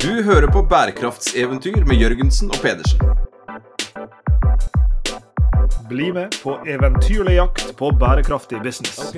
Du hører på bærekraftseventyr med Jørgensen og Pedersen. Bli med på eventyrlig jakt på bærekraftig business.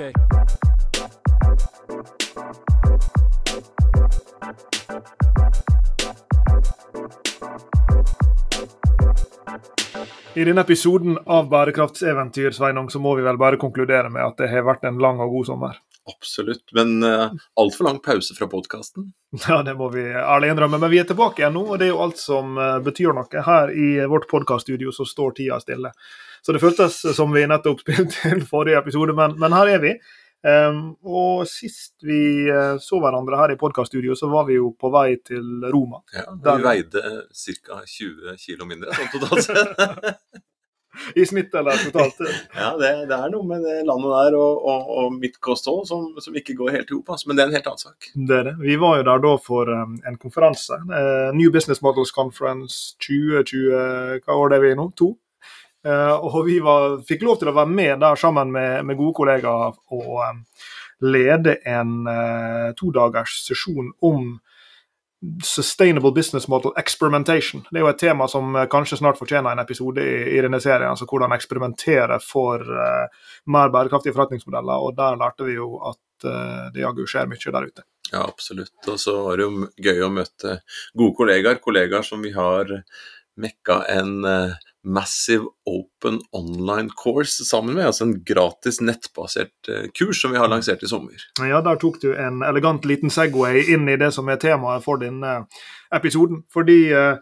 I denne episoden av Bærekraftseventyr Sveinung, så må vi vel bare konkludere med at det har vært en lang og god sommer. Absolutt. Men uh, altfor lang pause fra podkasten. Ja, det må vi ærlig innrømme. Men vi er tilbake igjen nå, og det er jo alt som uh, betyr noe. Her i vårt podkaststudio så står tida stille. Så det føltes som vi nettopp spilte inn forrige episode, men, men her er vi. Um, og sist vi uh, så hverandre her i podkaststudio, så var vi jo på vei til Roma. Ja, Vi veide ca. 20 kg mindre sånn totalt sett. I snitt eller totalt? ja, det, det, er noe med det landet der og, og, og mitt kosthold som, som, ikke går helt i hop. Altså. Men det er en helt annen sak. Det er det. Vi var jo der da for um, en konferanse. Uh, New Business Models Conference 2020, hva år det er vi nå? To? Uh, og vi var, fikk lov til å være med der sammen med, med gode kollegaer og um, lede en uh, todagers sesjon om Sustainable Business Model Experimentation. Det er jo et tema som eh, kanskje snart fortjener en episode i, i denne serien. altså Hvordan eksperimentere for uh, mer bærekraftige forretningsmodeller. og Der lærte vi jo at uh, det jaggu skjer mye der ute. Ja, absolutt. Og så var det jo gøy å møte gode kollegaer. Kollegaer som vi har mekka en uh, Massive Open Online Course sammen med. Altså en gratis nettbasert eh, kurs som vi har lansert i sommer. Ja, der tok du en elegant liten Segway inn i det som er temaet for denne episoden. Fordi uh,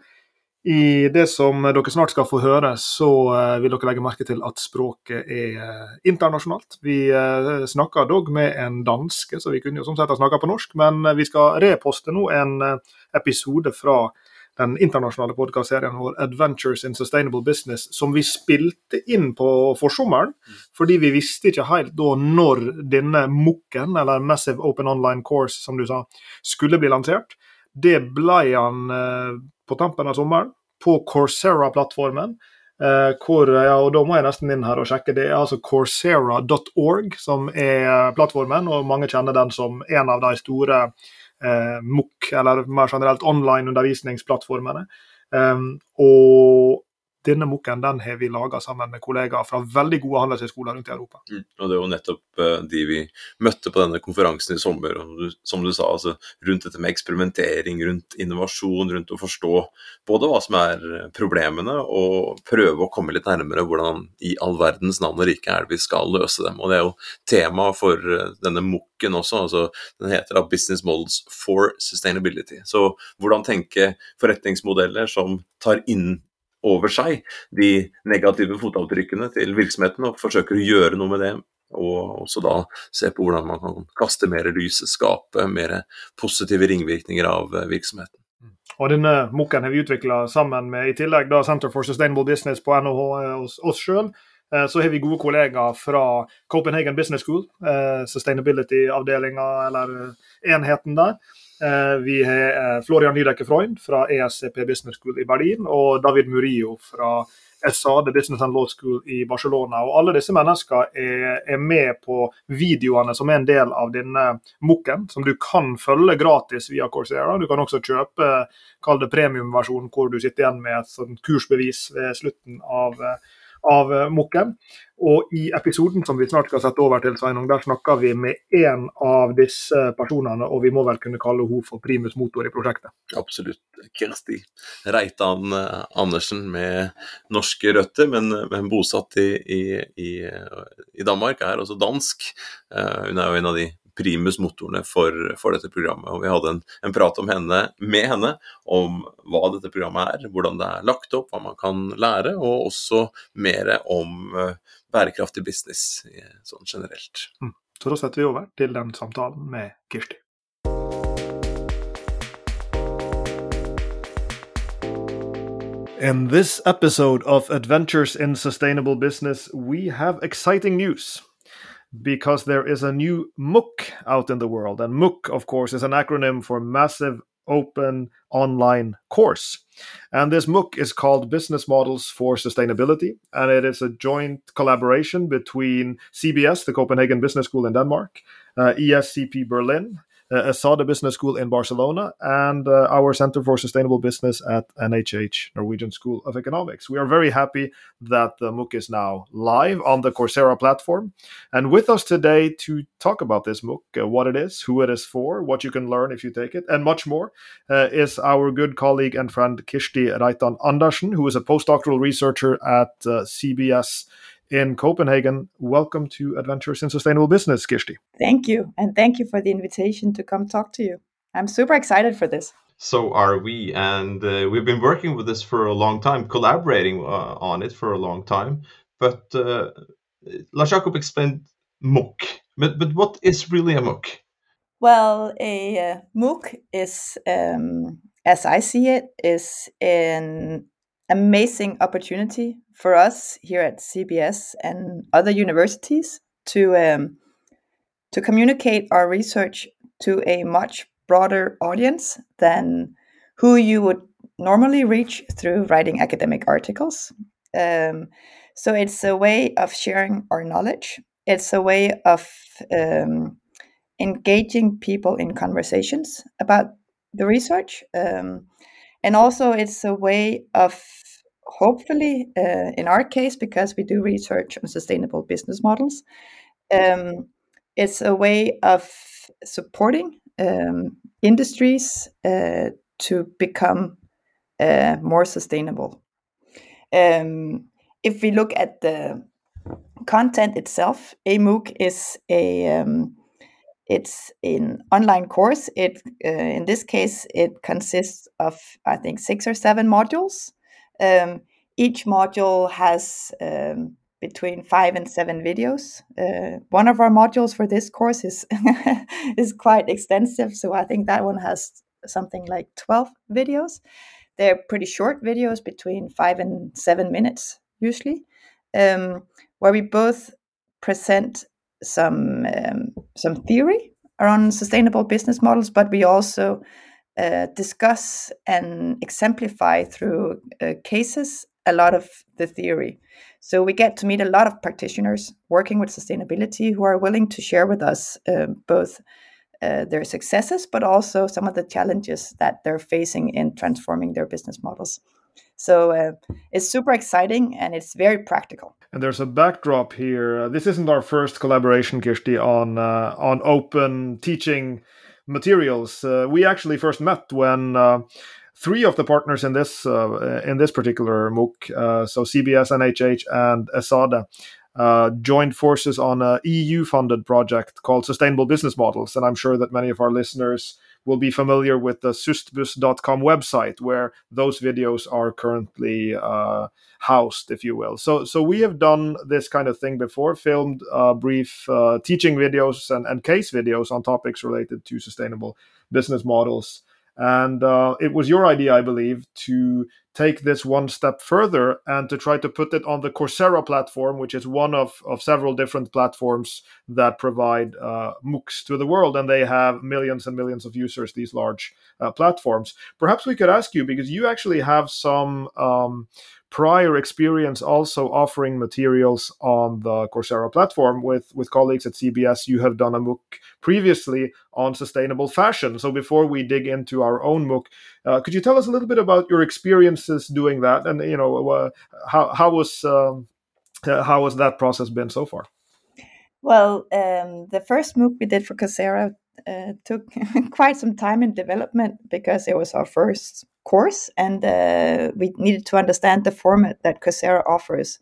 i det som dere snart skal få høre, så uh, vil dere legge merke til at språket er uh, internasjonalt. Vi uh, snakker dog med en danske, så vi kunne jo som sett ha snakka på norsk, men vi skal reposte nå en episode fra den internasjonale podkastserien vår 'Adventures in Sustainable Business', som vi spilte inn på forsommeren. Fordi vi visste ikke helt da når denne MOOC-en, eller Massive Open Online Course, som du sa, skulle bli lansert. Det ble han eh, på tampen av sommeren, på Coursera-plattformen. Eh, hvor, ja, og Da må jeg nesten inn her og sjekke. Det er altså coursera.org som er plattformen, og mange kjenner den som en av de store eh, MOOC, eller mer generelt online undervisningsplattformene. Um, og denne MOOC-en den har vi laga sammen med kollegaer fra veldig gode handelshøyskoler rundt i Europa. Mm. Og Det er jo nettopp uh, de vi møtte på denne konferansen i sommer. og Som du sa, altså, rundt dette med eksperimentering, rundt innovasjon, rundt å forstå både hva som er problemene, og prøve å komme litt nærmere hvordan i all verdens navn og rike er det vi skal løse dem. Og Det er jo tema for uh, denne MOOC-en også. altså Den heter da Business Models for Sustainability. Så hvordan tenke forretningsmodeller som tar inn over seg de negative fotavtrykkene til virksomheten, og forsøker å gjøre noe med det. Og også da se på hvordan man kan kaste mer lys, skape mer positive ringvirkninger av eh, virksomheten. Og denne MOOC-en har vi utvikla sammen med i tillegg da Center for Sustainable Business på NHH hos oss, oss sjøl. Eh, så har vi gode kollegaer fra Copenhagen Business School, sustainability-avdelinga eller enheten der. Eh, vi har eh, Florian Nydekke Freund fra ESCP Business School i Berlin og David Murillo fra SA, The Business and Law School i Barcelona. Og Alle disse menneskene er, er med på videoene som er en del av denne MOOC-en, som du kan følge gratis via Coursera. Du kan også kjøpe kall det premiumversjonen hvor du sitter igjen med et kursbevis ved slutten av av eh, Mokken. Og i episoden som vi snart skal sette over til, Sveinung, der snakker vi med én av disse personene, og vi må vel kunne kalle henne for primus motor i prosjektet. Absolutt. Kirsti Reitan eh, Andersen med norske røtter, men, men bosatt i, i, i, i, Danmark, er også dansk. Hun er jo en av de primus-motorene for, for, dette programmet. Og vi hadde en, en prat henne, med henne om hva dette programmet er, hvordan det er lagt opp, hva man kan lære, og også mer om uh, bærekraftig business sånn generelt. Mm. Så da setter vi over til den samtalen med Kirsti. In this episode of Adventures in Sustainable Business, we have exciting news. Because there is a new MOOC out in the world. And MOOC, of course, is an acronym for Massive Open Online Course. And this MOOC is called Business Models for Sustainability. And it is a joint collaboration between CBS, the Copenhagen Business School in Denmark, uh, ESCP Berlin, uh, ESADE Business School in Barcelona, and uh, our Center for Sustainable Business at NHH, Norwegian School of Economics. We are very happy that the MOOC is now live on the Coursera platform. And with us today to talk about this MOOC, uh, what it is, who it is for, what you can learn if you take it, and much more, uh, is our good colleague and friend Kirsti Reitan Andersen, who is a postdoctoral researcher at uh, CBS in Copenhagen. Welcome to Adventures in Sustainable Business, Kirsti. Thank you. And thank you for the invitation to come talk to you. I'm super excited for this. So are we. And uh, we've been working with this for a long time, collaborating uh, on it for a long time. But uh, Lars Jakob explained MOOC. But, but what is really a MOOC? Well, a uh, MOOC is, um, as I see it, is an amazing opportunity for us here at CBS and other universities to um, to communicate our research to a much broader audience than who you would normally reach through writing academic articles. Um, so it's a way of sharing our knowledge. It's a way of um, engaging people in conversations about the research. Um, and also, it's a way of hopefully, uh, in our case, because we do research on sustainable business models, um, it's a way of supporting um, industries uh, to become uh, more sustainable. Um, if we look at the content itself, a MOOC is a um, it's an online course. It uh, in this case it consists of I think six or seven modules. Um, each module has um, between five and seven videos. Uh, one of our modules for this course is is quite extensive, so I think that one has something like twelve videos. They're pretty short videos, between five and seven minutes usually, um, where we both present some um, some theory around sustainable business models, but we also uh, discuss and exemplify through uh, cases a lot of the theory. So we get to meet a lot of practitioners working with sustainability who are willing to share with us uh, both their successes, but also some of the challenges that they're facing in transforming their business models. So uh, it's super exciting and it's very practical. And there's a backdrop here. Uh, this isn't our first collaboration, Kirsti, on uh, on open teaching materials. Uh, we actually first met when uh, three of the partners in this uh, in this particular MOOC, so CBS, NHH, and ESADE, uh, joined forces on a EU-funded project called Sustainable Business Models, and I'm sure that many of our listeners will be familiar with the sustbus.com website where those videos are currently uh, housed, if you will. So, so we have done this kind of thing before, filmed uh, brief uh, teaching videos and, and case videos on topics related to sustainable business models. And uh, it was your idea, I believe, to take this one step further and to try to put it on the Coursera platform, which is one of, of several different platforms that provide uh, MOOCs to the world. And they have millions and millions of users, these large uh, platforms. Perhaps we could ask you, because you actually have some um, prior experience also offering materials on the Coursera platform with, with colleagues at CBS. You have done a MOOC previously on sustainable fashion. So before we dig into our own MOOC, uh, could you tell us a little bit about your experiences doing that, and you know uh, how how was um, uh, how has that process been so far? Well, um, the first MOOC we did for Coursera uh, took quite some time in development because it was our first course, and uh, we needed to understand the format that Coursera offers.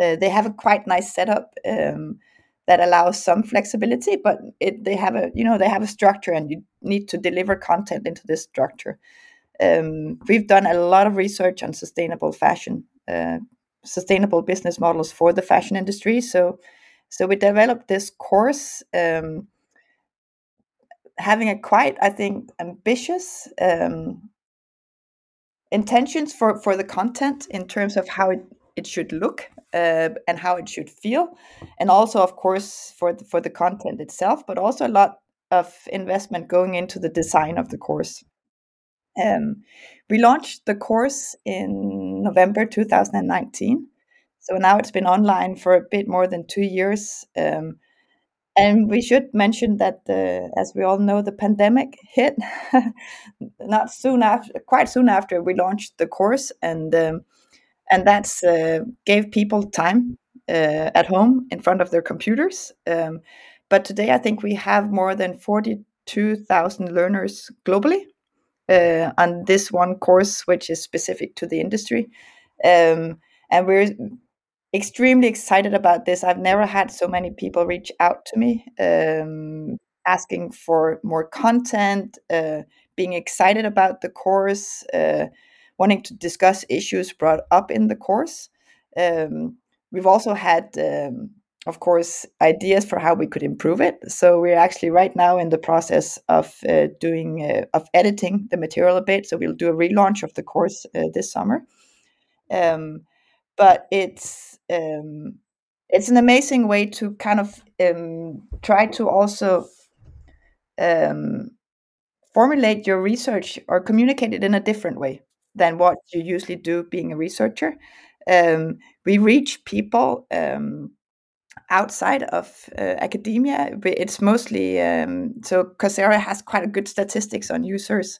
Uh, they have a quite nice setup um, that allows some flexibility, but it, they have a you know they have a structure, and you need to deliver content into this structure. Um, we've done a lot of research on sustainable fashion, uh, sustainable business models for the fashion industry. So, so we developed this course. Um, having a quite, I think, ambitious um, intentions for for the content in terms of how it, it should look uh, and how it should feel, and also, of course, for the, for the content itself, but also a lot of investment going into the design of the course. Um, we launched the course in November 2019, so now it's been online for a bit more than two years. Um, and we should mention that, the, as we all know, the pandemic hit not soon after, quite soon after we launched the course, and um, and that's uh, gave people time uh, at home in front of their computers. Um, but today, I think we have more than forty-two thousand learners globally uh, on this one course, which is specific to the industry, um, and we're extremely excited about this. I've never had so many people reach out to me um, asking for more content, uh, being excited about the course, uh, wanting to discuss issues brought up in the course. Um, we've also had, um, of course, ideas for how we could improve it. So we're actually right now in the process of uh, doing uh, of editing the material a bit. So we'll do a relaunch of the course uh, this summer. Um, but it's um, it's an amazing way to kind of um, try to also um, formulate your research or communicate it in a different way than what you usually do being a researcher. Um, we reach people um, outside of uh, academia. It's mostly um, so Coursera has quite a good statistics on users,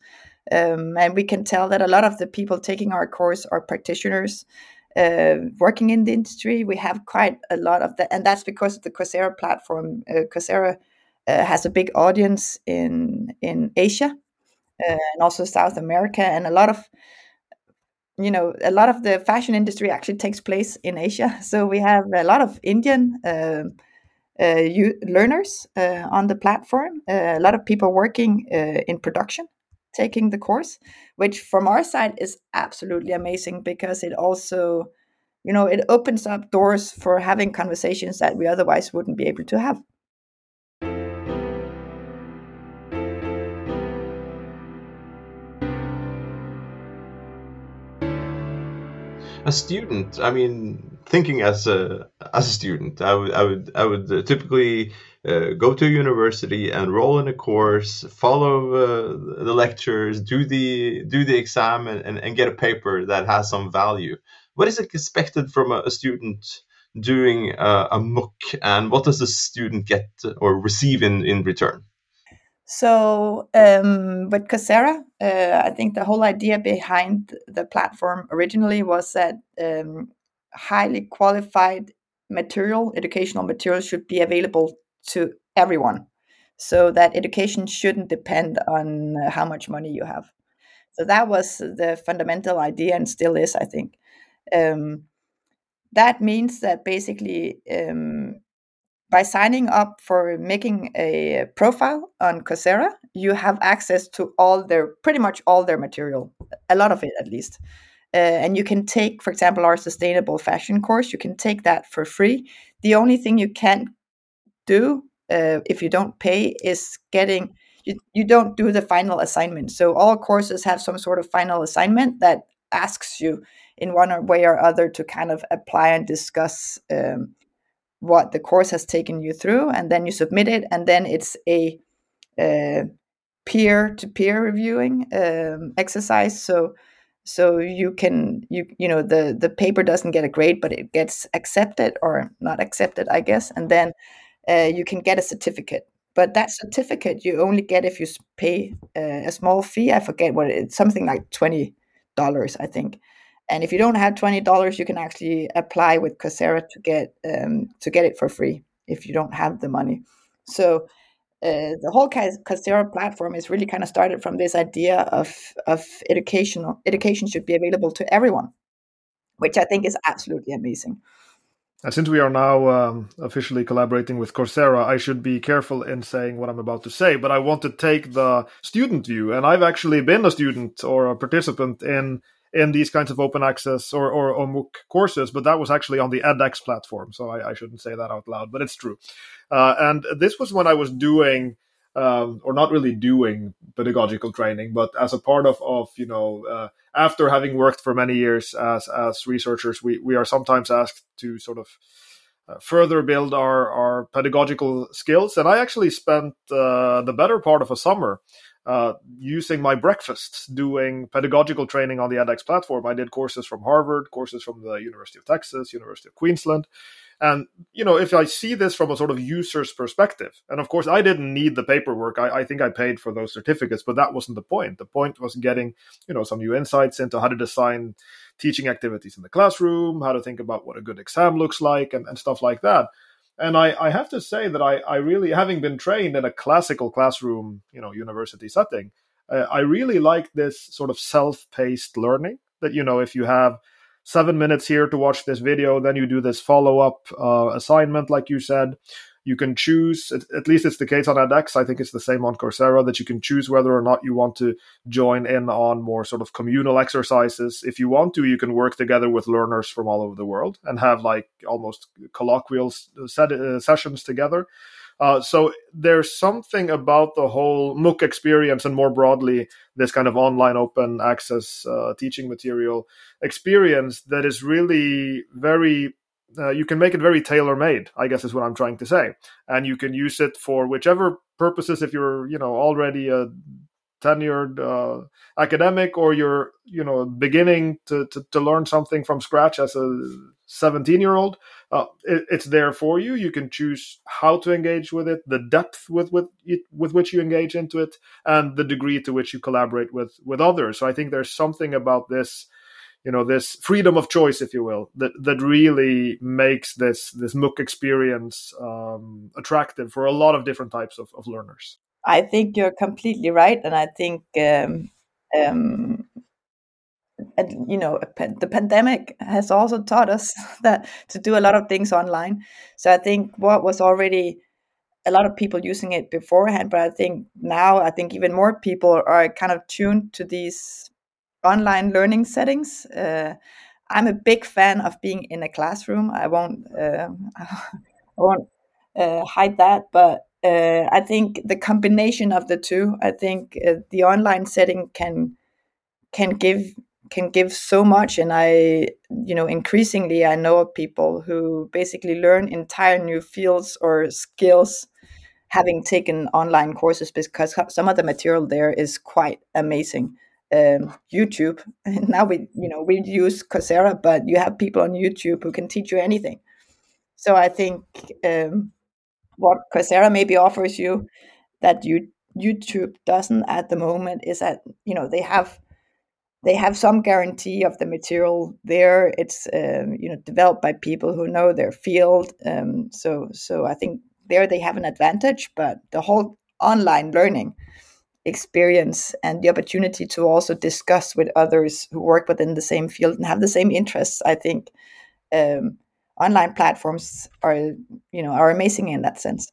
um, and we can tell that a lot of the people taking our course are practitioners uh, working in the industry. We have quite a lot of that, and that's because of the Coursera platform. Uh, Coursera uh, has a big audience in in Asia uh, and also South America, and a lot of you know a lot of the fashion industry actually takes place in Asia. So we have a lot of Indian. Um, uh, learners uh, on the platform, a lot of people working in production taking the course, which from our side is absolutely amazing because it also, you know, it opens up doors for having conversations that we otherwise wouldn't be able to have. a student i mean thinking as a as a student i would i would i would typically uh, go to a university, enroll in a course, follow uh, the lectures, do the do the exam, and, and, and, get a paper that has some value. What is expected from a, a student doing uh, a MOOC, and what does the student get or receive in, in return? So um, with Coursera, uh, I think the whole idea behind the platform originally was that um, highly qualified material, educational material, should be available to everyone so that education shouldn't depend on uh, how much money you have. So that was the fundamental idea and still is, I think. Um, that means that basically um, by signing up for making a profile on Coursera, you have access to all their pretty much all their material, a lot of it at least. Uh, and you can take, for example, our sustainable fashion course. You can take that for free. The only thing you can't do uh, if you don't pay is getting you, you don't do the final assignment so all courses have some sort of final assignment that asks you in one way or other to kind of apply and discuss um, what the course has taken you through and then you submit it and then it's a uh, peer-to-peer reviewing um, exercise so so you can you you know the the paper doesn't get a grade but it gets accepted or not accepted i guess and then uh, you can get a certificate. But that certificate you only get if you pay uh, a small fee. I forget what it's something like twenty dollars, I think. And if you don't have twenty dollars, you can actually apply with Coursera to get um, to get it for free if you don't have the money. So uh, the whole Coursera platform is really kind of started from this idea of of educational education should be available to everyone, which I think is absolutely amazing. And since we are now um, officially collaborating with Coursera, I should be careful in saying what I'm about to say. But I want to take the student view, and I've actually been a student or a participant in in these kinds of open access or, or, or MOOC courses, but that was actually on the edX platform. So I, I shouldn't say that out loud, but it's true. Uh, and this was when I was doing um, or not really doing pedagogical training, but as a part of, of you know, uh, after having worked for many years as, as researchers, we, we are sometimes asked to sort of uh, further build our, our pedagogical skills. And I actually spent uh, the better part of a summer uh, using my breakfasts doing pedagogical training on the edX platform. I did courses from Harvard, courses from the University of Texas, University of Queensland, And you know, if I see this from a sort of user's perspective, and of course, I didn't need the paperwork. I, I think I paid for those certificates, but that wasn't the point. The point was getting you know some new insights into how to design teaching activities in the classroom, how to think about what a good exam looks like, and, and stuff like that. And I, I have to say that I, I really, having been trained in a classical classroom, you know, university setting, uh, I really like this sort of self-paced learning. That you know, if you have seven minutes here to watch this video, then you do this follow-up uh, assignment, like you said you can choose at least it's the case on edX i think it's the same on coursera that you can choose whether or not you want to join in on more sort of communal exercises. If you want to you can work together with learners from all over the world and have like almost colloquial set, uh, sessions together. Uh, so there's something about the whole MOOC experience and more broadly this kind of online open access uh, teaching material experience that is really very uh, you can make it very tailor made i guess is what i'm trying to say. And you can use it for whichever purposes if you're you know already a tenured uh, academic or you're you know beginning to, to, to, learn something from scratch as a 17 year old uh, it, it's there for you. You can choose how to engage with it the depth with with it, with which you engage into it and the degree to which you collaborate with with others. So i think there's something about this you know this freedom of choice if you will that that really makes this this mooc experience um, attractive for a lot of different types of, of learners. I think you're completely right and i think um, um, and, you know the pandemic has also taught us that to do a lot of things online. So i think what was already a lot of people using it beforehand but i think now i think even more people are kind of tuned to these online learning settings. Uh, I'm a big fan of being in a classroom. I won't uh, I won't uh, hide that, but uh, I think the combination of the two, I think uh, the online setting can can give can give so much and i you know increasingly i know of people who basically learn entire new fields or skills having taken online courses because some of the material there is quite amazing um, YouTube. And now we, you know, we use Coursera, but you have people on YouTube who can teach you anything. So I think um, what Coursera maybe offers you that you YouTube doesn't at the moment is that you know they have they have some guarantee of the material there. It's um, you know developed by people who know their field. Um, so so I think there they have an advantage, but the whole online learning experience and the opportunity to also discuss with others who work within the same field and have the same interests i think um, online platforms are you know are amazing in that sense.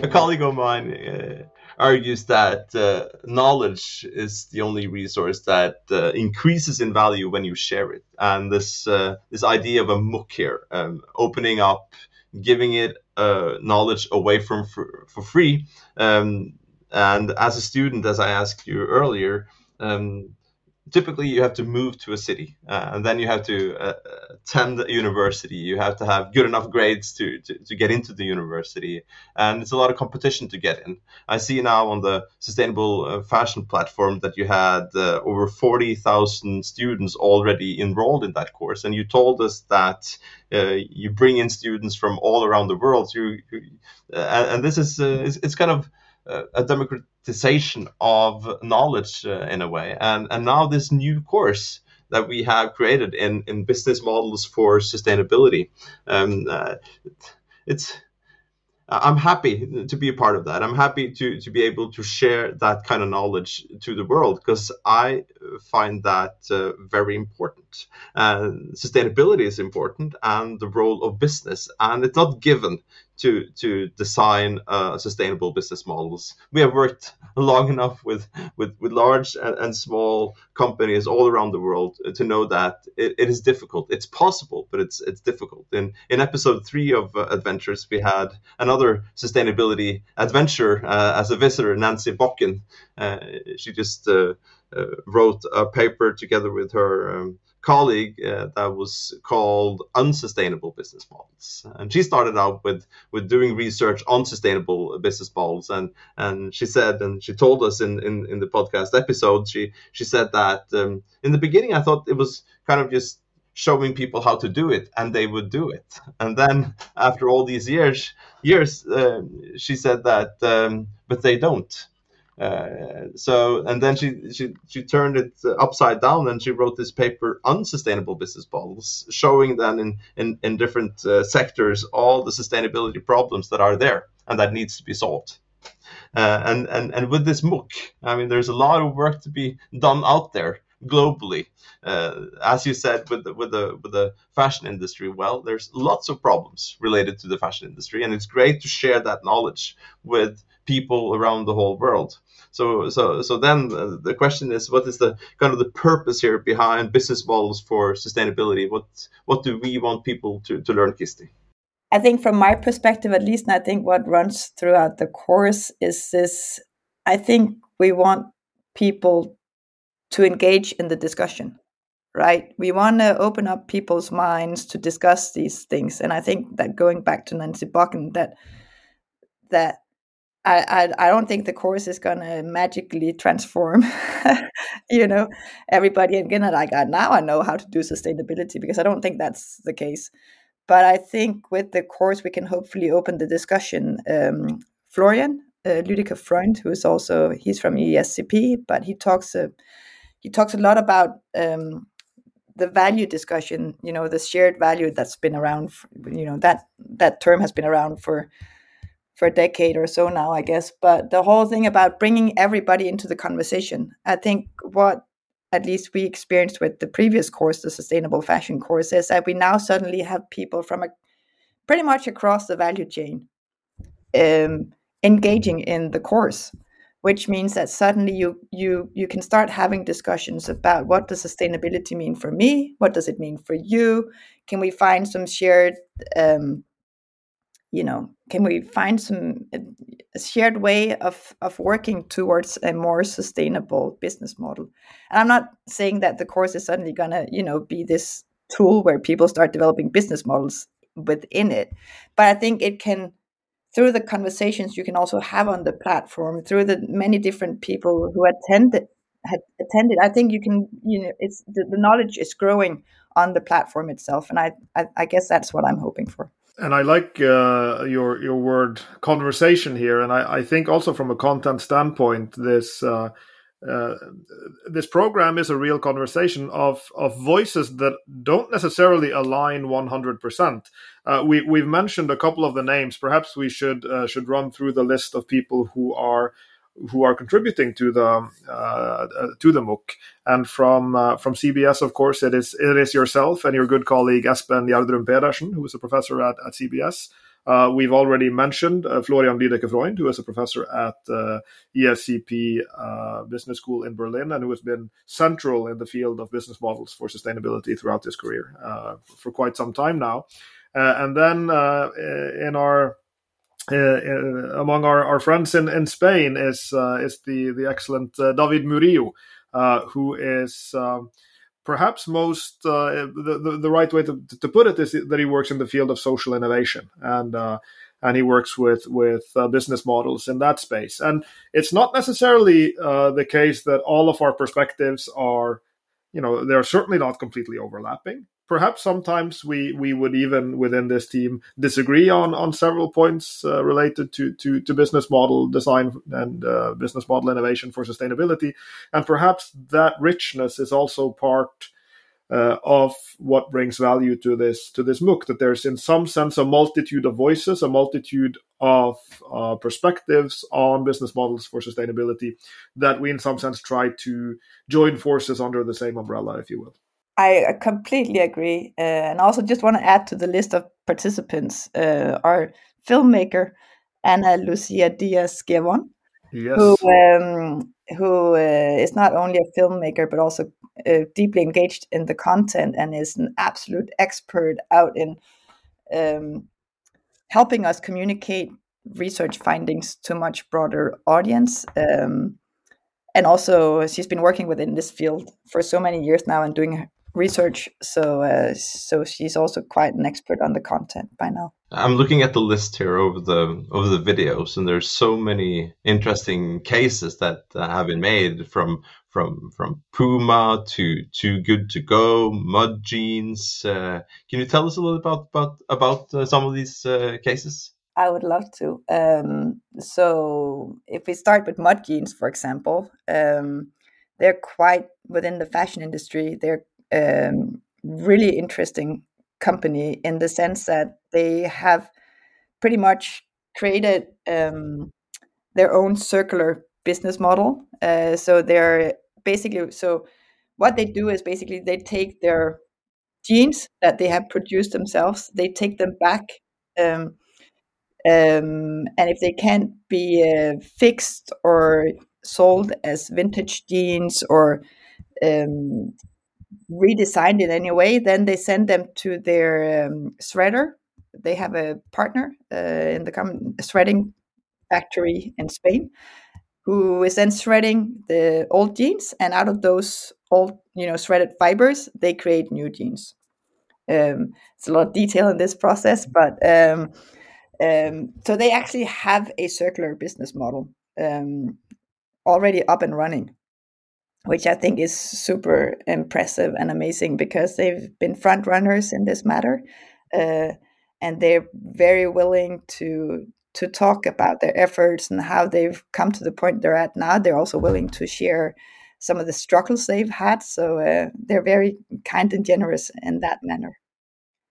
A colleague of mine uh, argues that uh, knowledge is the only resource that uh, increases in value when you share it. And this uh, this idea of a MOOC here um, opening up giving it uh, knowledge away from for, for free. Um, and as a student, as I asked you earlier, um, typically you have to move to a city uh, and then you have to uh, attend a university. You have to have good enough grades to, to, to, get into the university and it's a lot of competition to get in. I see now on the sustainable uh, fashion platform that you had uh, over 40000 students already enrolled in that course and you told us that uh, you bring in students from all around the world. You, you uh, and this is it's, it's kind of a democratization of knowledge uh, in a way. And and now this new course that we have created in in business models for sustainability, um, uh, it's I'm happy to be a part of that. I'm happy to to be able to share that kind of knowledge to the world because I find that uh, very important. Uh, sustainability is important, and the role of business, and it's not given to to design uh, sustainable business models. We have worked long enough with with, with large and, and small companies all around the world to know that it, it is difficult. It's possible, but it's it's difficult. In in episode three of uh, Adventures, we had another sustainability adventure uh, as a visitor, Nancy Bocken. Uh, she just uh, uh, wrote a paper together with her um, colleague uh, that was called unsustainable business models. And she started out with with doing research on sustainable business models. And and she said and she told us in in, in the podcast episode she she said that um, in the beginning i thought it was kind of just showing people how to do it and they would do it. And then after all these years years uh, she said that um, but they don't uh, so and then she, she she turned it upside down and she wrote this paper unsustainable business models showing then in in, in different uh, sectors all the sustainability problems that are there and that needs to be solved. Uh, and and and with this MOOC i mean there's a lot of work to be done out there globally uh, as you said with the, with the with the fashion industry well there's lots of problems related to the fashion industry and it's great to share that knowledge with people around the whole world so, so, so then the question is, what is the kind of the purpose here behind business models for sustainability? What, what do we want people to, to learn, Kirsti? I think from my perspective, at least, and I think what runs throughout the course is this. I think we want people to engage in the discussion, right? We want to open up people's minds to discuss these things, and I think that going back to Nancy Bocken, that that I, I, don't think the course is gonna magically transform, you know, everybody. And again, like now I know how to do sustainability because I don't think that's the case. But I think with the course we can hopefully open the discussion. Um, Florian uh, Lüdecke Freund, who is also he's from ESCP, but he talks uh, he talks a lot about um, the value discussion. You know, the shared value that's been around. For, you know that that term has been around for for a decade or so now, I guess. But the whole thing about bringing everybody into the conversation, I think what at least we experienced with the previous course, the sustainable fashion course, is that we now suddenly have people from a, pretty much across the value chain um, engaging in the course, which means that suddenly you you you can start having discussions about what does sustainability mean for me, what does it mean for you, can we find some shared um, you know can we find some a shared way of of working towards a more sustainable business model? And i'm not saying that the course is suddenly going to you know be this tool where people start developing business models within it but i think it can through the conversations you can also have on the platform through the many different people who attended had attended i think you can you know it's the, the knowledge is growing on the platform itself and I, I i guess that's what i'm hoping for. And I like uh, your your word conversation here, and I, I, think also from a content standpoint, this uh, uh, this program is a real conversation of of voices that don't necessarily align one hundred percent. Uh, we we've mentioned a couple of the names. Perhaps we should uh, should run through the list of people who are who are contributing to the uh, uh to the MOOC. And from from CBS, of course, it is it is yourself and your good colleague Esben Gjerdrum Pedersen, who is a professor at, at CBS. Uh, we've already mentioned uh, Florian Lüdecke Freund, who is a professor at uh, ESCP Business School in Berlin and who has been central in the field of business models for sustainability throughout his career for quite some time now. and then in our uh, uh, among our, our friends in, in Spain is uh, is the the excellent David Murillo, who is um, perhaps most the, the, the right way to, to put it is that he works in the field of social innovation and and he works with with uh, business models in that space. And it's not necessarily uh, the case that all of our perspectives are, you know, they're certainly not completely overlapping. Perhaps sometimes we we would even within this team disagree on on several points uh, related to, to to business model design and uh, business model innovation for sustainability. And perhaps that richness is also part uh, of what brings value to this to this MOOC that there's in some sense a multitude of voices a multitude of uh, perspectives on business models for sustainability that we in some sense try to join forces under the same umbrella if you will I completely agree. Uh, and also just want to add to the list of participants uh, our filmmaker, Ana Lucia Diaz Guevon, yes. who, um, who uh, is not only a filmmaker, but also uh, deeply engaged in the content and is an absolute expert out in um, helping us communicate research findings to a much broader audience. Um, and also, she's been working within this field for so many years now and doing research. So uh, so she's also quite an expert on the content by now. I'm looking at the list here over the over the videos, and there's so many interesting cases that uh, have been made from from from Puma to Too Good to Go, Mud Jeans. Uh, can you tell us a little about about about uh, some of these uh, cases? I would love to. Um, so if we start with Mud Jeans, for example, um, they're quite within the fashion industry. They're um, really interesting company in the sense that they have pretty much created um, their own circular business model. Uh, so they're basically so what they do is basically they take their jeans that they have produced themselves, they take them back. Um, um, and if they can't be uh, fixed or sold as vintage jeans or um, redesigned in any way, then they send them to their um, shredder. They have a partner uh, in the com- shredding factory in Spain who is then shredding the old jeans, and out of those old, you know, shredded fibers, they create new jeans. Um, it's a lot of detail in this process, but um, um, so they actually have a circular business model um, already up and running which I think is super impressive and amazing because they've been front runners in this matter, uh, and they're very willing to to talk about their efforts and how they've come to the point they're at now. They're also willing to share some of the struggles they've had, so uh, they're very kind and generous in that manner.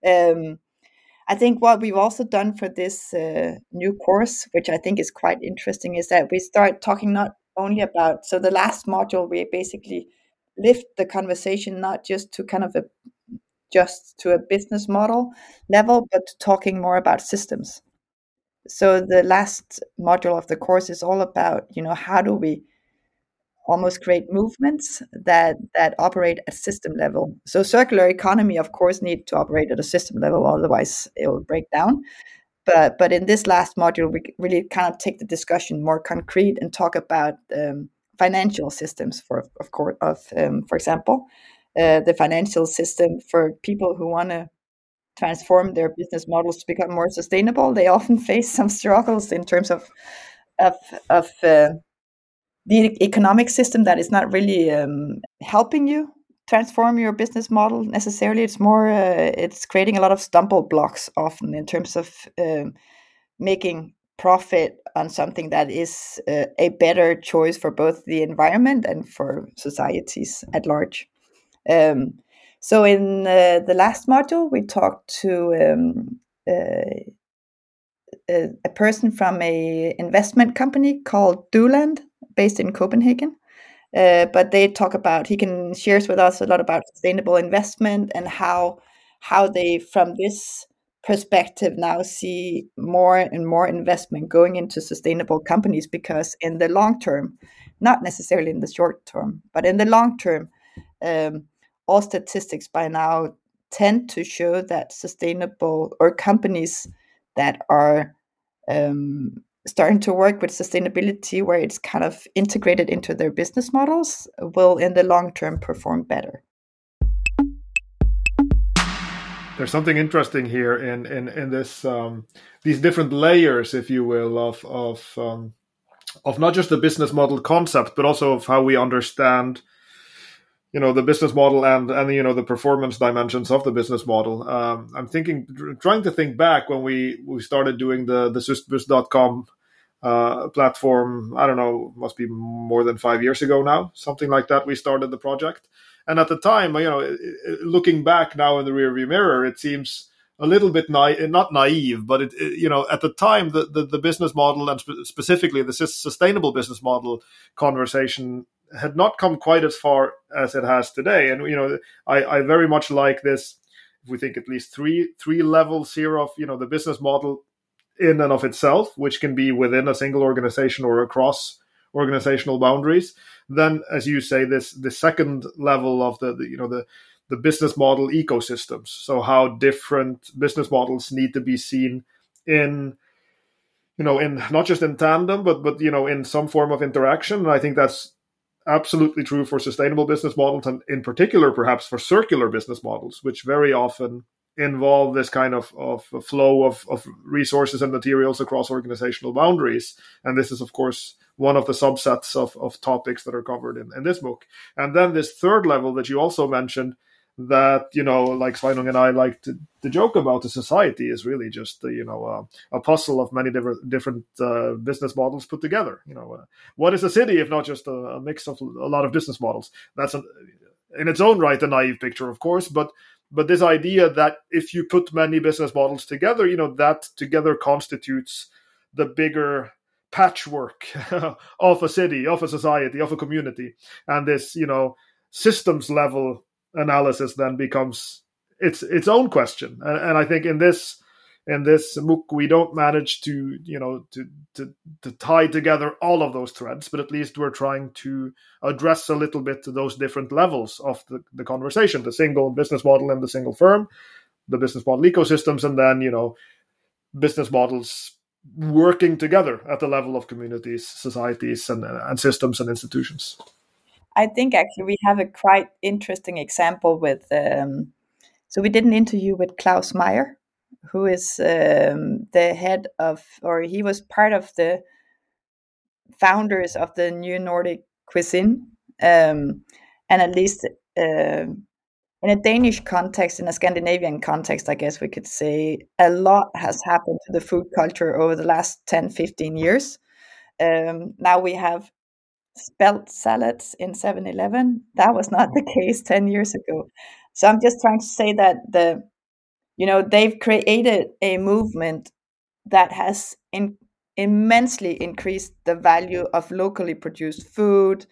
Um, I think what we've also done for this uh, new course, which I think is quite interesting, is that we start talking not only about so the last module we basically lift the conversation not just to kind of a just to a business model level but talking more about systems. So the last module of the course is all about you know how do we almost create movements that that operate at system level. So circular economy of course need to operate at a system level otherwise it will break down but but in this last module, we really kind of take the discussion more concrete and talk about um, financial systems for of course of um, for example uh, the financial system for people who want to transform their business models to become more sustainable. They often face some struggles in terms of of of uh, the economic system that is not really um, helping you transform your business model necessarily. It's more uh, it's creating a lot of stumble blocks often in terms of um, making profit on something that is uh, a better choice for both the environment and for societies at large. Um, so in uh, the last module, we talked to um, uh, a, a person from a investment company called Duland, based in Copenhagen. Uh, but they talk about he can shares with us a lot about sustainable investment and how how they from this perspective now see more and more investment going into sustainable companies because in the long term not necessarily in the short term but in the long term um, all statistics by now tend to show that sustainable or companies that are um, starting to work with sustainability where it's kind of integrated into their business models will in the long term perform better. There's something interesting here in in in this um, these different layers if you will of of um, of not just the business model concept but also of how we understand you know the business model and and you know the performance dimensions of the business model. Um, i'm thinking trying to think back when we we started doing the the uh, platform. I don't know, must be more than five years ago now, something like that. We started the project, and at the time, you know, looking back now in the rearview mirror, it seems a little bit naive, not naive, but it, it, you know, at the time, the, the, the business model and sp- specifically the sustainable business model conversation had not come quite as far as it has today. And you know, I, I very much like this. If we think at least three three levels here of you know the business model in and of itself, which can be within a single organization or across organizational boundaries. Then, as you say, this the second level of the, the you know the the business model ecosystems. So how different business models need to be seen in you know in not just in tandem but but you know in some form of interaction and i think that's absolutely true for sustainable business models, and in particular, perhaps for circular business models, which very often involve this kind of, of flow of, of resources and materials across organizational boundaries. And this is, of course, one of the subsets of, of topics that are covered in, in this book. And then this third level that you also mentioned, that you know like Sveinung and I like to, to joke about the society is really just uh, you know uh, a puzzle of many different different uh, business models put together you know uh, what is a city if not just a, a, mix of a lot of business models that's in its own right a naive picture of course but but this idea that if you put many business models together you know that together constitutes the bigger patchwork of a city of a society of a community and this you know systems level analysis then becomes its its own question. And, and I think in this in this MOOC we don't manage to you know to, to to tie together all of those threads, but at least we're trying to address a little bit to those different levels of the, the conversation: the single business model and the single firm, the business model ecosystems, and then you know business models working together at the level of communities, societies, and, and systems and institutions. I think actually we have a quite interesting example with. Um, so we did an interview with Claus Meyer, who is um, the head of, or he was part of the founders of the New Nordic Cuisine, um, and at least uh, in a Danish context, in a Scandinavian context, I guess we could say a lot has happened to the food culture over the last 10, 15 years. Um, now we have spelt salads in 7-Eleven. That was not the case 10 years ago. So I'm just trying to say that the you know they've created a movement that has in, immensely increased the value of locally produced food,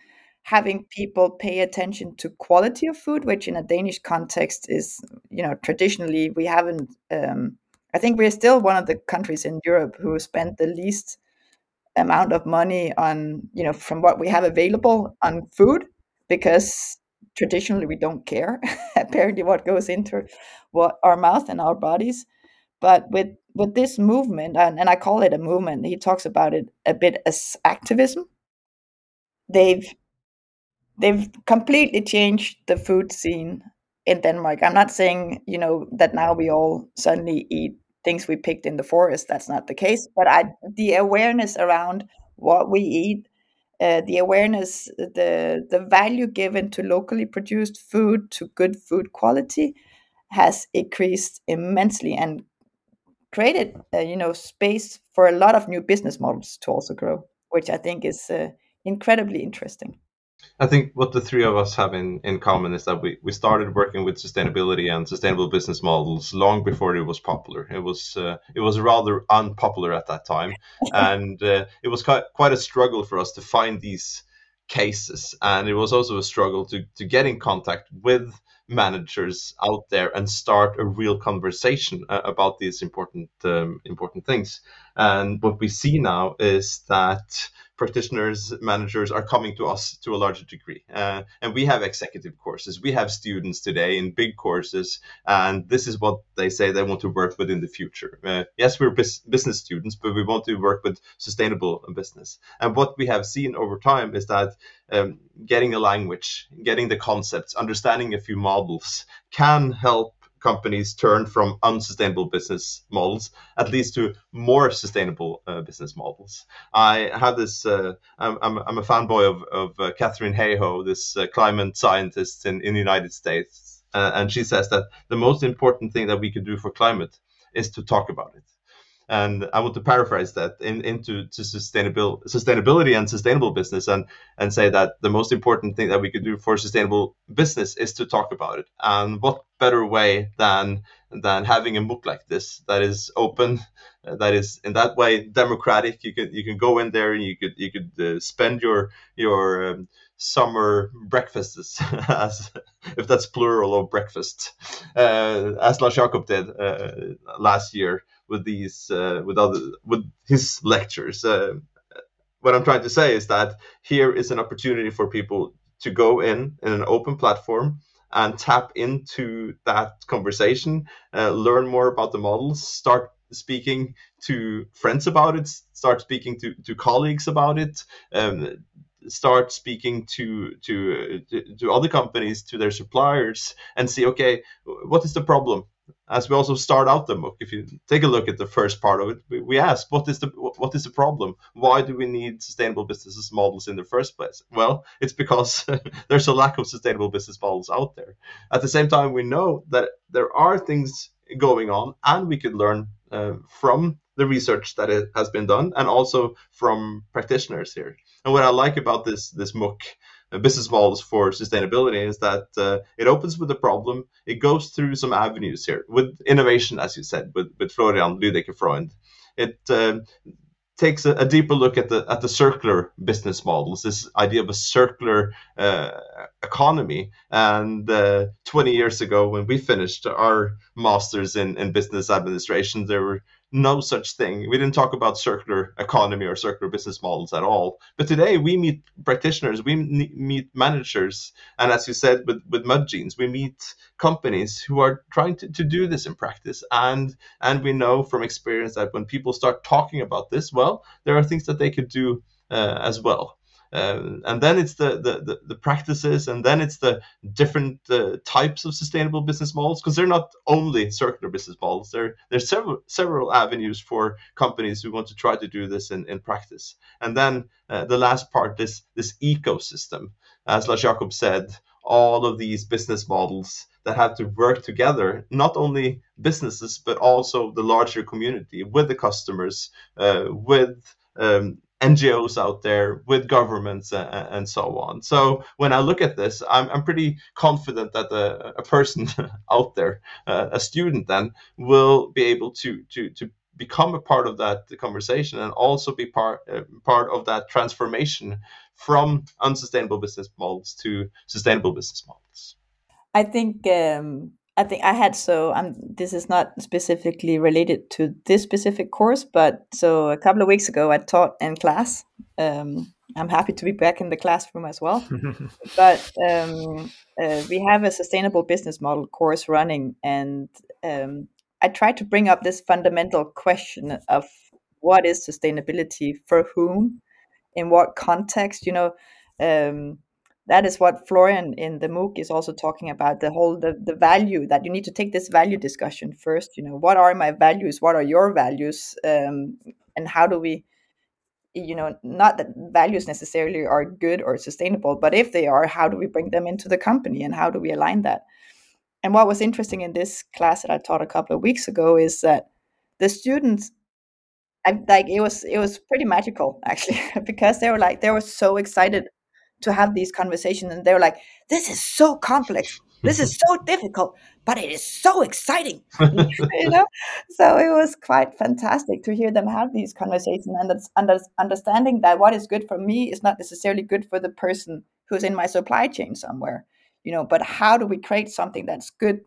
having people pay attention to quality of food, which in a Danish context is you know traditionally we haven't. Um, I think we're still one of the countries in Europe who spent the least amount of money on you know from what we have available on food because traditionally we don't care apparently what goes into what our mouth and our bodies but with with this movement and, and i call it a movement he talks about it a bit as activism they've they've completely changed the food scene in denmark i'm not saying you know that now we all suddenly eat things we picked in the forest. That's not the case. But I, the awareness around what we eat, uh, the awareness, the the value given to locally produced food, to good food quality, has increased immensely and created, uh, you know, space for a lot of new business models to also grow, which I think is uh, incredibly interesting. I think what the three of us have in, in common is that we, we started working with sustainability and sustainable business models long before it was popular. It was uh, it was rather unpopular at that time, and uh, it was quite, quite a struggle for us to find these cases, and it was also a struggle to to get in contact with managers out there and start a real conversation uh, about these important um, important things. And what we see now is that practitioners, managers are coming to us to a larger degree. Uh, and we have executive courses. We have students today in big courses, and this is what they say they want to work with in the future. Uh, yes, we're business students, but we want to work with sustainable business. And what we have seen over time is that um, getting a language, getting the concepts, understanding a few models can help companies turn from unsustainable business models at least to more sustainable uh, business models. I have this. Uh, I'm, I'm, a fanboy of, of uh, Katharine Hayhoe, this uh, climate scientist in, in the United States, uh, and she says that the most important thing that we could do for climate is to talk about it. And I want to paraphrase that in, into to sustainable sustainability and sustainable business, and and say that the most important thing that we could do for sustainable business is to talk about it. And what better way than than having a MOOC like this that is open, that is in that way democratic. You can you can go in there and you could you could uh, spend your your um, summer breakfasts, as if that's plural of breakfast, uh, as Lars Jacob did uh, last year with these uh, with other with his lectures. Uh, what I'm trying to say is that here is an opportunity for people to go in in an open platform and tap into that conversation, uh, learn more about the models, start speaking to friends about it, start speaking to, to colleagues about it, um, start speaking to, to to other companies, to their suppliers, and see, okay, what is the problem? As we also start out the book, if you take a look at the first part of it, we ask, what is the what is the problem? Why do we need sustainable business models in the first place? Well, it's because there's a lack of sustainable business models out there. At the same time, we know that there are things going on, and we could learn uh, from the research that it has been done and also from practitioners here. And what I like about this this MOOC uh, business models for sustainability is that uh, it opens with a problem. It goes through some avenues here with innovation, as you said, with, with Florian Lüdecke Freund. It uh, takes a, a, deeper look at the at the circular business models, this idea of a circular uh, economy. And uh, 20 years ago, when we finished our masters in, in business administration, there were no such thing. We didn't talk about circular economy or circular business models at all. But today we meet practitioners, we meet managers, and as you said with, with Mud Jeans, we meet companies who are trying to, to do this in practice. And and we know from experience that when people start talking about this, well, there are things that they could do uh, as well. Um, and then it's the, the, the, the, practices, and then it's the different uh, types of sustainable business models, because they're not only circular business models. There, there's several several avenues for companies who want to try to do this in, in practice. And then uh, the last part, this this ecosystem, as Lars Jacob said, all of these business models that have to work together, not only businesses but also the larger community with the customers, uh, with um, NGOs out there, with governments, and, and, so on. So when I look at this, I'm, I'm pretty confident that a, a person out there, uh, a student, then will be able to to to become a part of that conversation and also be part uh, part of that transformation from unsustainable business models to sustainable business models. I think um, I think I had so um, this is not specifically related to this specific course, but so a couple of weeks ago I taught in class. Um, I'm happy to be back in the classroom as well. but um, uh, we have a sustainable business model course running, and um, I tried to bring up this fundamental question of what is sustainability for whom, in what context. You know, um, that is what Florian in the MOOC is also talking about the whole the, the value that you need to take this value discussion first you know what are my values? What are your values? Um, and how do we you know not that values necessarily are good or sustainable but if they are how do we bring them into the company and how do we align that? And what was interesting in this class that i taught a couple of weeks ago is that the students I, like it was it was pretty magical actually because they were like they were so excited to have these conversations and they're like this is so complex. This is so difficult but it is so exciting. You know? So it was quite fantastic to hear them have these conversations and under, understanding that what is good for me is not necessarily good for the person who's in my supply chain somewhere you know? But how do we create something that's good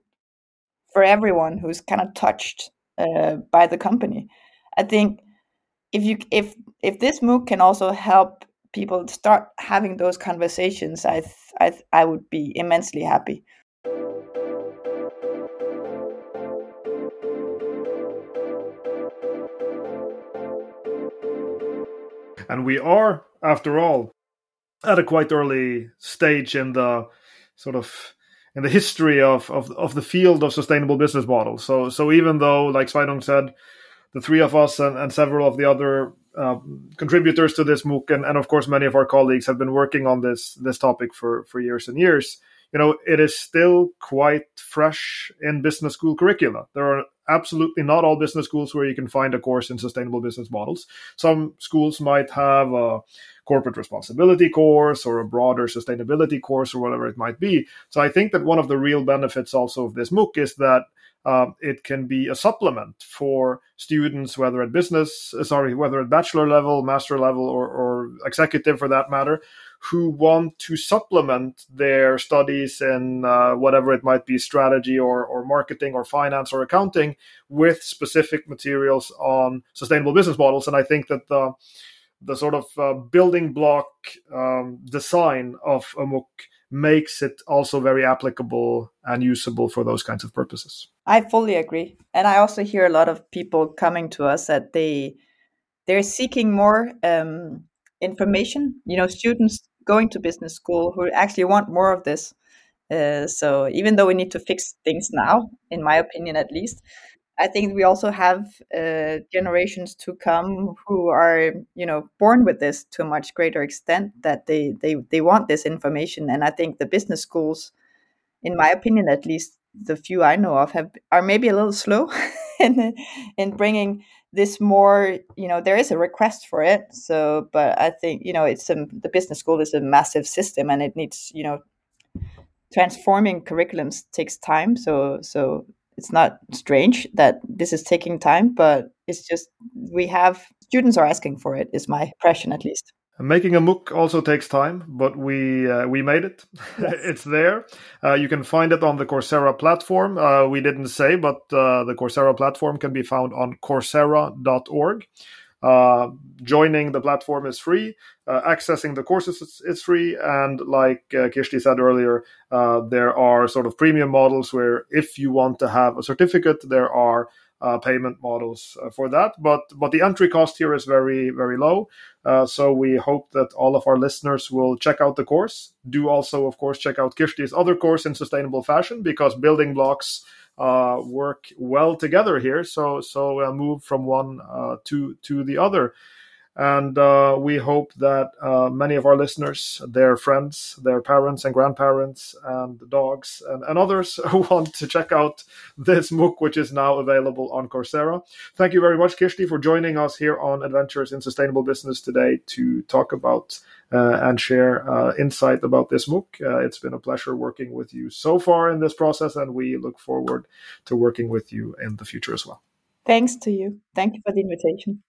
for everyone who's kind of touched uh, by the company? I think if you if if this mooc can also help people start having those conversations, I I I would be immensely happy. And we are, after all, at a quite early stage in the sort of in the history of, of, of the field of sustainable business models. So so even though, like Sveinung said, the three of us and, and several of the other uh, contributors to this MOOC, and, and of course many of our colleagues have been working on this this topic for for years and years. You know, it is still quite fresh in business school curricula. There are absolutely not all business schools where you can find a course in sustainable business models. Some schools might have a corporate responsibility course or a broader sustainability course or whatever it might be. So I think that one of the real benefits also of this MOOC is that um, it can be a supplement for students, whether at business, uh, sorry, whether at bachelor level, master level, or, or executive for that matter, who want to supplement their studies in uh, whatever it might be strategy or, or marketing or finance or accounting with specific materials on sustainable business models. And I think that the, the sort of uh, building block um, design of a MOOC makes it also very applicable and usable for those kinds of purposes. I fully agree. And I also hear a lot of people coming to us that they they're seeking more um, information. You know, students going to business school who actually want more of this. Uh, so even though we need to fix things now, in my opinion at least, I think we also have uh, generations to come who are, you know, born with this to a much greater extent that they they they want this information. And I think the business schools, in my opinion at least, the few I know of have are maybe a little slow in in bringing this more. You know, there is a request for it. So, but I think you know, it's a, the business school is a massive system, and it needs you know transforming curriculums takes time so so it's not strange that this is taking time, but it's just we have students are asking for it. Is my impression at least. Making a MOOC also takes time, but we uh, we made it. Yes. it's there. Uh, you can find it on the Coursera platform. Uh, we didn't say, but uh, the Coursera platform can be found on Coursera.org. Uh, joining the platform is free. Uh, accessing the courses is, is, free. And like uh, said earlier, uh, there are sort of premium models where if you want to have a certificate, there are uh, payment models uh, for that. But but the entry cost here is very very low. so we hope that all of our listeners will check out the course. Do also, of course, check out Kirsti's other course in sustainable fashion because building blocks uh, work well together here. So so uh, move from one uh, to to the other. And uh, we hope that uh, many of our listeners, their friends, their parents and grandparents, and dogs, and, and others who want to check out this MOOC, which is now available on Coursera. Thank you very much, Kirsti, for joining us here on Adventures in Sustainable Business today to talk about and share uh, insight about this MOOC. Uh, it's been a pleasure working with you so far in this process, and we look forward to working with you in the future as well. Thanks to you. Thank you for the invitation.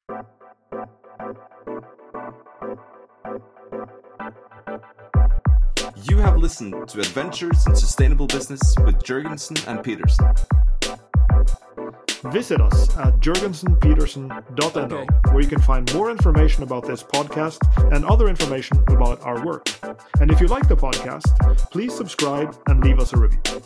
You have listened to Adventures in Sustainable Business with Jørgensen and Pedersen. Visit us at jorgensenpedersen.no, where you can find more information about this podcast and other information about our work. And if you like the podcast, please subscribe and leave us a review.